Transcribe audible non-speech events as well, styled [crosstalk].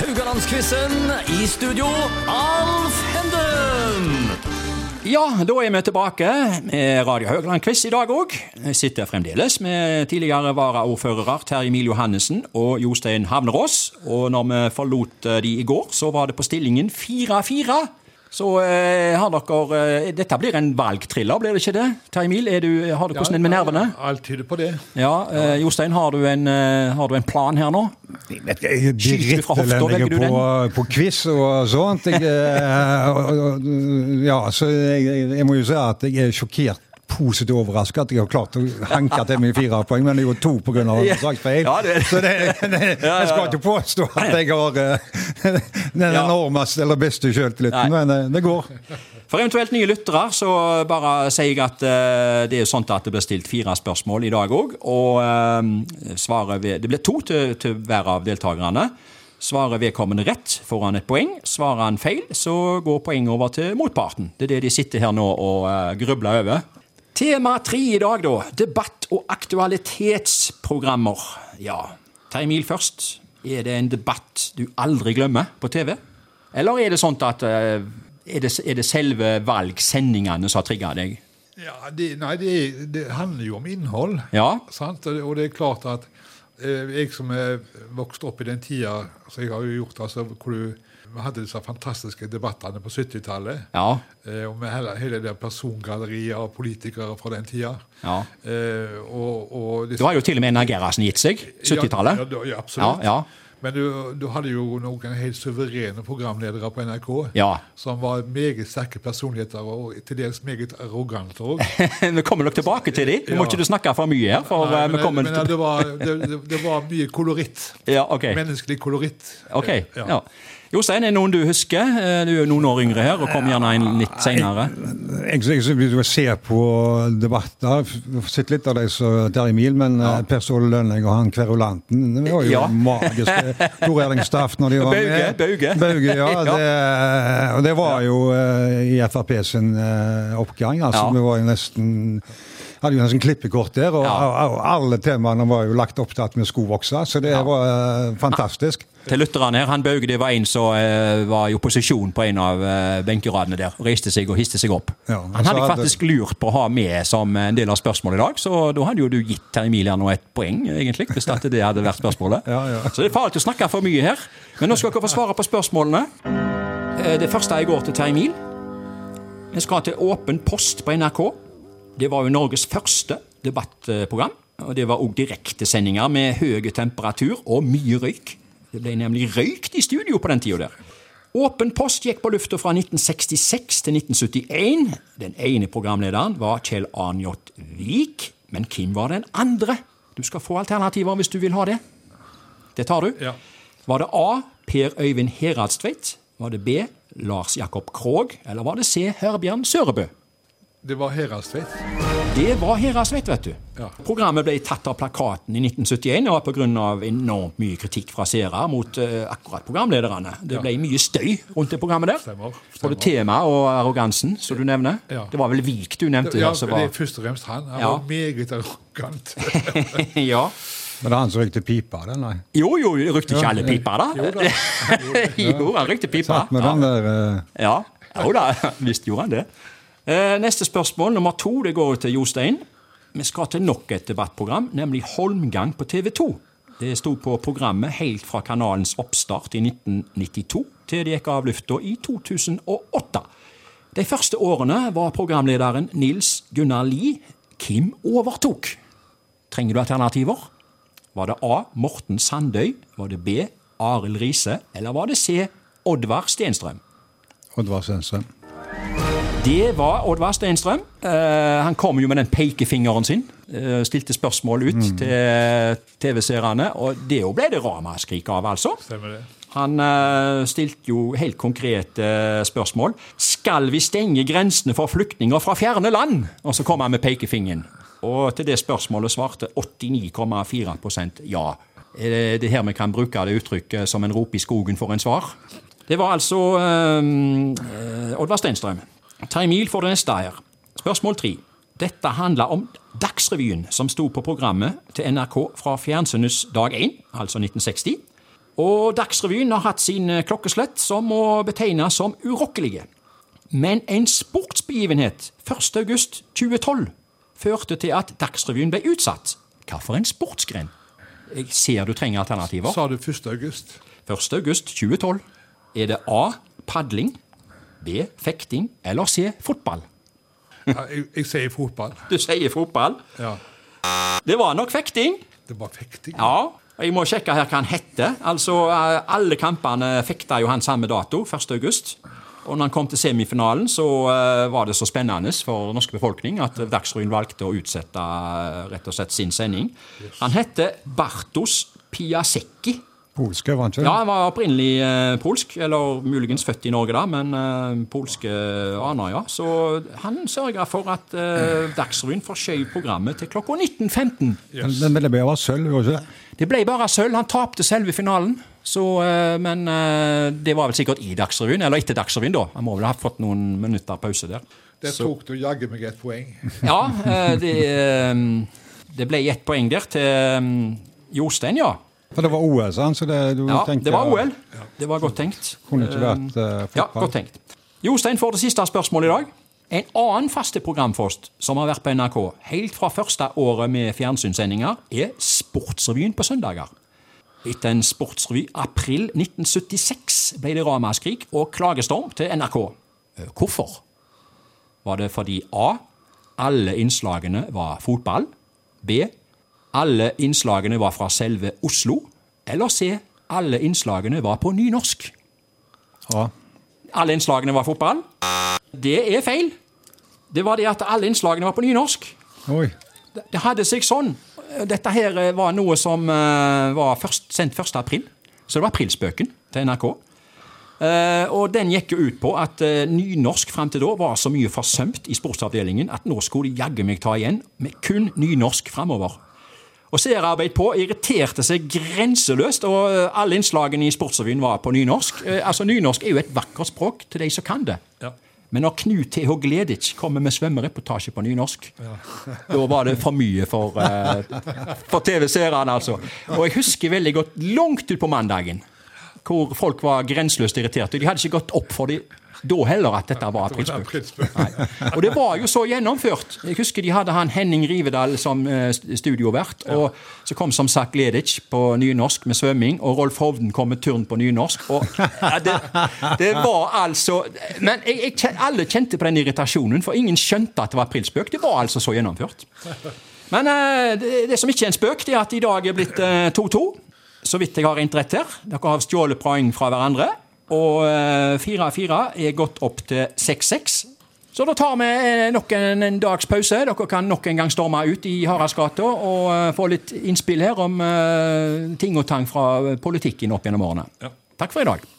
Haugalandsquizen. I studio, Alf Henden. Ja, da er vi tilbake med Radio Haugland-quiz i dag òg. Sitter fremdeles med tidligere varaordførere Terje Mil Johannessen og Jostein Havnerås. Og når vi forlot eh, de i går, så var det på stillingen 4-4. Så eh, har dere eh, Dette blir en valgthriller, blir det ikke det? Terje er du, har du hvordan er med nervene? Alt tyder på det. Ja, eh, Jostein, har du, en, eh, har du en plan her nå? Jeg vet ikke, jeg er drittelendig velger du på, på quiz og sånt. Jeg, eh, og- ja, så jeg, jeg, må jo si at jeg er sjokkert positivt overrasket at jeg har klart å hanke til meg fire poeng, men det er jo to pga. [laughs] Ja. saksfeil. Ja, det- Så det, det, jeg skal ja. ikke påstå at jeg har eh, [laughs] den enormeste eller beste sjøltilliten, men eh, det går. For eventuelt nye lyttere så bare sier jeg at uh, det er sånn at det blir stilt fire spørsmål i dag òg. Og uh, svaret ved, det blir to til, til hver av deltakerne. Svarer vedkommende rett, får han et poeng. Svarer han feil, så går poenget over til motparten. Det er det de sitter her nå og uh, grubler over. Tema tre i dag, da. Debatt- og aktualitetsprogrammer. Ja, ta Emil først. Er det en debatt du aldri glemmer på TV? Eller er det sånn at eh, er det, er det selve valgsendingene som har trigga deg? Ja, det, nei, det, det handler jo om innhold. Ja. Sant? Og det- er klart at eh, jeg som er vokst opp i den tida så jeg har jo gjort altså, hvor du vi hadde disse fantastiske debattene på 70-tallet. Ja. Eh, og med hele, hele det persongalleriet av politikere fra den tida. Ja. Eh, og, og Du har jo til og med Gerhardsen gitt seg. 70-tallet. Ja, ja, absolutt. Ja. Men du, du hadde jo noen helt suverene programledere på NRK. Ja. Som var meget sterke personligheter, og til dels meget arrogante òg. [laughs] vi kommer nok tilbake til dem. Nå må ikke du snakke for mye her. for Nei, men, vi kommer men til... det, var, det, det, det var mye koloritt. Ja, okay. Menneskelig koloritt. Ok, Ja. Ja. Jostein, er det noen du husker? Eh, Du er noen år yngre her, og kom gjerne inn litt seinere. Jeg, jeg, jeg, du ser på debatter Jeg sett litt av dem som Terje Mil, men ja. Per Ståle Lønning og han kverulanten Det var jo Ja. magisk. Tor Erling Staff når de var Bauge, med. Bauge. Bauge, ja. [laughs] Ja. Det, og det var jo eh, i Frp sin eh, oppgang. Altså, Ja. Vi var jo nesten hadde jo nesten klippekort der, og, Ja. alle temaene var jo lagt opp til at vi skulle vokse. Så det var eh, fantastisk. Til lytterne her, han Bauge det var en som eh, var i opposisjon på en av eh, benkeradene der. Riste Reiste seg og histe seg opp. Ja, han hadde jeg faktisk lurt på å ha med som en del av spørsmålet i dag, så da hadde jo du gitt Terje nå et poeng, egentlig, hvis det hadde vært spørsmålet. [laughs] Ja, ja. Så det er farlig å snakke for mye her. Men nå skal dere få svare på spørsmålene. Eh, Det første jeg går til Terje Emil. Vi skal til Åpen post på NRK. Det var jo Norges første debattprogram. Og det var òg direktesendinger med høy temperatur og mye røyk. Det ble nemlig røykt i studio på den tida der. Åpen post gikk på lufta fra 1966 til 1971. Den ene programlederen var Kjell Arnjot Vik. Men hvem var den andre? Du skal få alternativer hvis du vil ha det. Det tar du. Ja. Var det A. Per Øyvind Heradstveit? Var det B. Lars Jakob Krog? Eller var det C. Herbjørn Sørebø? Det var Heradstveit. Det var Heradstveit, vet du. Ja. Programmet ble tatt av plakaten i 1971 og pga. enormt mye kritikk fra seere mot uh, akkurat programlederne. Det ble mye støy rundt det programmet der. Stemmer, Både temaet tema og arrogansen, som du nevner. Ja. Det var vel Vik du nevnte Ja, her, var... det er først og fremst han. Han Ja. var meget arrogant. [laughs] Ja. Men det er han som røykte pipa, den, nei. Jo, jo, rykte ikke alle pipa, da? Jo da. [laughs] jo, han rykte pipa. Satt med Ja. den der eh, Ja, jo da, [laughs] visst gjorde han det. Eh, neste spørsmål, nummer to, det går til Jostein. Vi skal til nok et debattprogram, nemlig Holmgang på TV 2. Det sto på programmet helt fra kanalens oppstart i 1992 til det gikk av lufta i 2008. De første årene var programlederen Nils Gunnar Lie. Hvem overtok? Trenger du alternativer? Var det A. Morten Sandøy? Var det B. Arild Riise? Eller var det C. Oddvar Stenstrøm? Oddvar Stenstrøm. Det var Oddvar Steinstrøm. Uh, han kom jo med den pekefingeren sin. Uh, stilte spørsmål ut til TV-seerne, og det jo ble det ramaskrik av, altså. Stemmer det. Han uh, stilte jo helt konkrete eh, spørsmål. Skal vi stenge grensene for flyktninger fra fjerne land? Og så kom han med pekefingeren. Og til det spørsmålet svarte 89,4% ja. Er det- det er her vi kan bruke det uttrykket som en rop i skogen for en svar? Det var altså eh, eh, Oddvar Stenstrøm. Ta Emil for det neste her. Spørsmål tre. Dette handler om Dagsrevyen, som sto på programmet til NRK fra fjernsynets dag 1, altså 1960. Og Dagsrevyen har hatt sine klokkeslett som må betegnes som urokkelige. Men en sportsbegivenhet 1.8.2012 førte til at Dagsrevyen ble utsatt. Hva for en sportsgren? Jeg ser du trenger alternativer. Sa du 1. august? 1.8.2012. Er det A. Padling, B. Fekting eller C. Fotball? Ja, jeg, jeg sier fotball. Du sier fotball. Ja. Det var nok fekting. Det var fekting. Ja. Jeg må sjekke her hva han heter. Altså, eh, Alle kampene fekta jo han samme dato, 1. august. Og når han kom til semifinalen, så eh, var det så spennende for den norske befolkning at Dagsrevyen valgte å utsette eh, rett og slett sin sending. Han heter Bartos Piasecki. Polske, var han ikke? Ja, han var opprinnelig eh, polsk, eller muligens født i Norge, da, men eh, polske aner, ja. Så han sørga for at eh, Dagsrevyen forskjøv programmet til klokka 19.15. Men det ble bare sølv, gjorde ikke det? Det ble bare sølv. Han tapte selve finalen. Så, eh, men eh, det var vel sikkert i Dagsrevyen, eller etter Dagsrevyen, da. Han må vel ha fått noen minutter pause der. Der tok du jaggu meg et poeng. [laughs] Ja, eh, det, eh, det ble ett poeng der til eh, Jostein, ja. For det var OL, sant? Så det, du Ja, tenker, det var OL. Det var godt tenkt. Kunne ikke vært fotball? Ja, godt tenkt. Jostein får det siste spørsmålet i dag. En annen faste programpost som har vært på NRK helt fra første året med fjernsynssendinger, er Sportsrevyen på søndager. Etter en sportsrevy april 1976 ble det ramaskrik og klagestorm til NRK. Eh, Hvorfor? Var det fordi A. Alle innslagene var fotball. B. Alle innslagene var fra selve Oslo. Eller C. Alle innslagene var på nynorsk. Ja. Alle innslagene var fotball. Det er feil. Det var det at alle innslagene var på nynorsk. Oi. Det hadde seg sånn. Dette her eh, var noe som eh, var først, sendt 1. april. Så det var aprilspøken til NRK. Eh, og den gikk jo ut på at nynorsk fram til da var så mye forsømt i sportsavdelingen at nå skulle de jaggu meg ta igjen med kun nynorsk framover. Og Seriearbeid på irriterte seg grenseløst, og eh, alle innslagene i Sportsrevyen var på nynorsk. Eh, altså, Nynorsk er jo et vakkert språk til de som kan det. Ja. Men når Knut T.H. Gleditsch kommer med svømmereportasje på nynorsk, [laughs] da var det for mye for, eh, for TV-seerne, altså. Og jeg husker veldig godt langt ut på mandagen, hvor folk var grenseløst irriterte. De hadde ikke gått opp for dem da heller at dette var aprilspøk. Og det var jo så gjennomført. Jeg husker de hadde han Henning Rivedal som eh, studiovert. Og så kom som sagt Ledic på nynorsk med svømming, og Rolf Hovden kom med turn på nynorsk. Og det, det var altså Men jeg, jeg, alle kjente på den irritasjonen, for ingen skjønte at det var aprilspøk. Det var altså så gjennomført. Men eh, det, det som ikke er en spøk, det er at i dag er blitt eh, 2-2. Så vidt jeg har rent her. Dere har stjålet poeng fra hverandre. Og eh, 4-4 er gått opp til 6-6. Så da tar vi eh, nok en, en dags pause. Dere kan nok en gang storme ut i Haraldsgata og uh, få litt innspill her om uh, ting og tang fra politikken opp gjennom årene. Ja. Takk for i dag.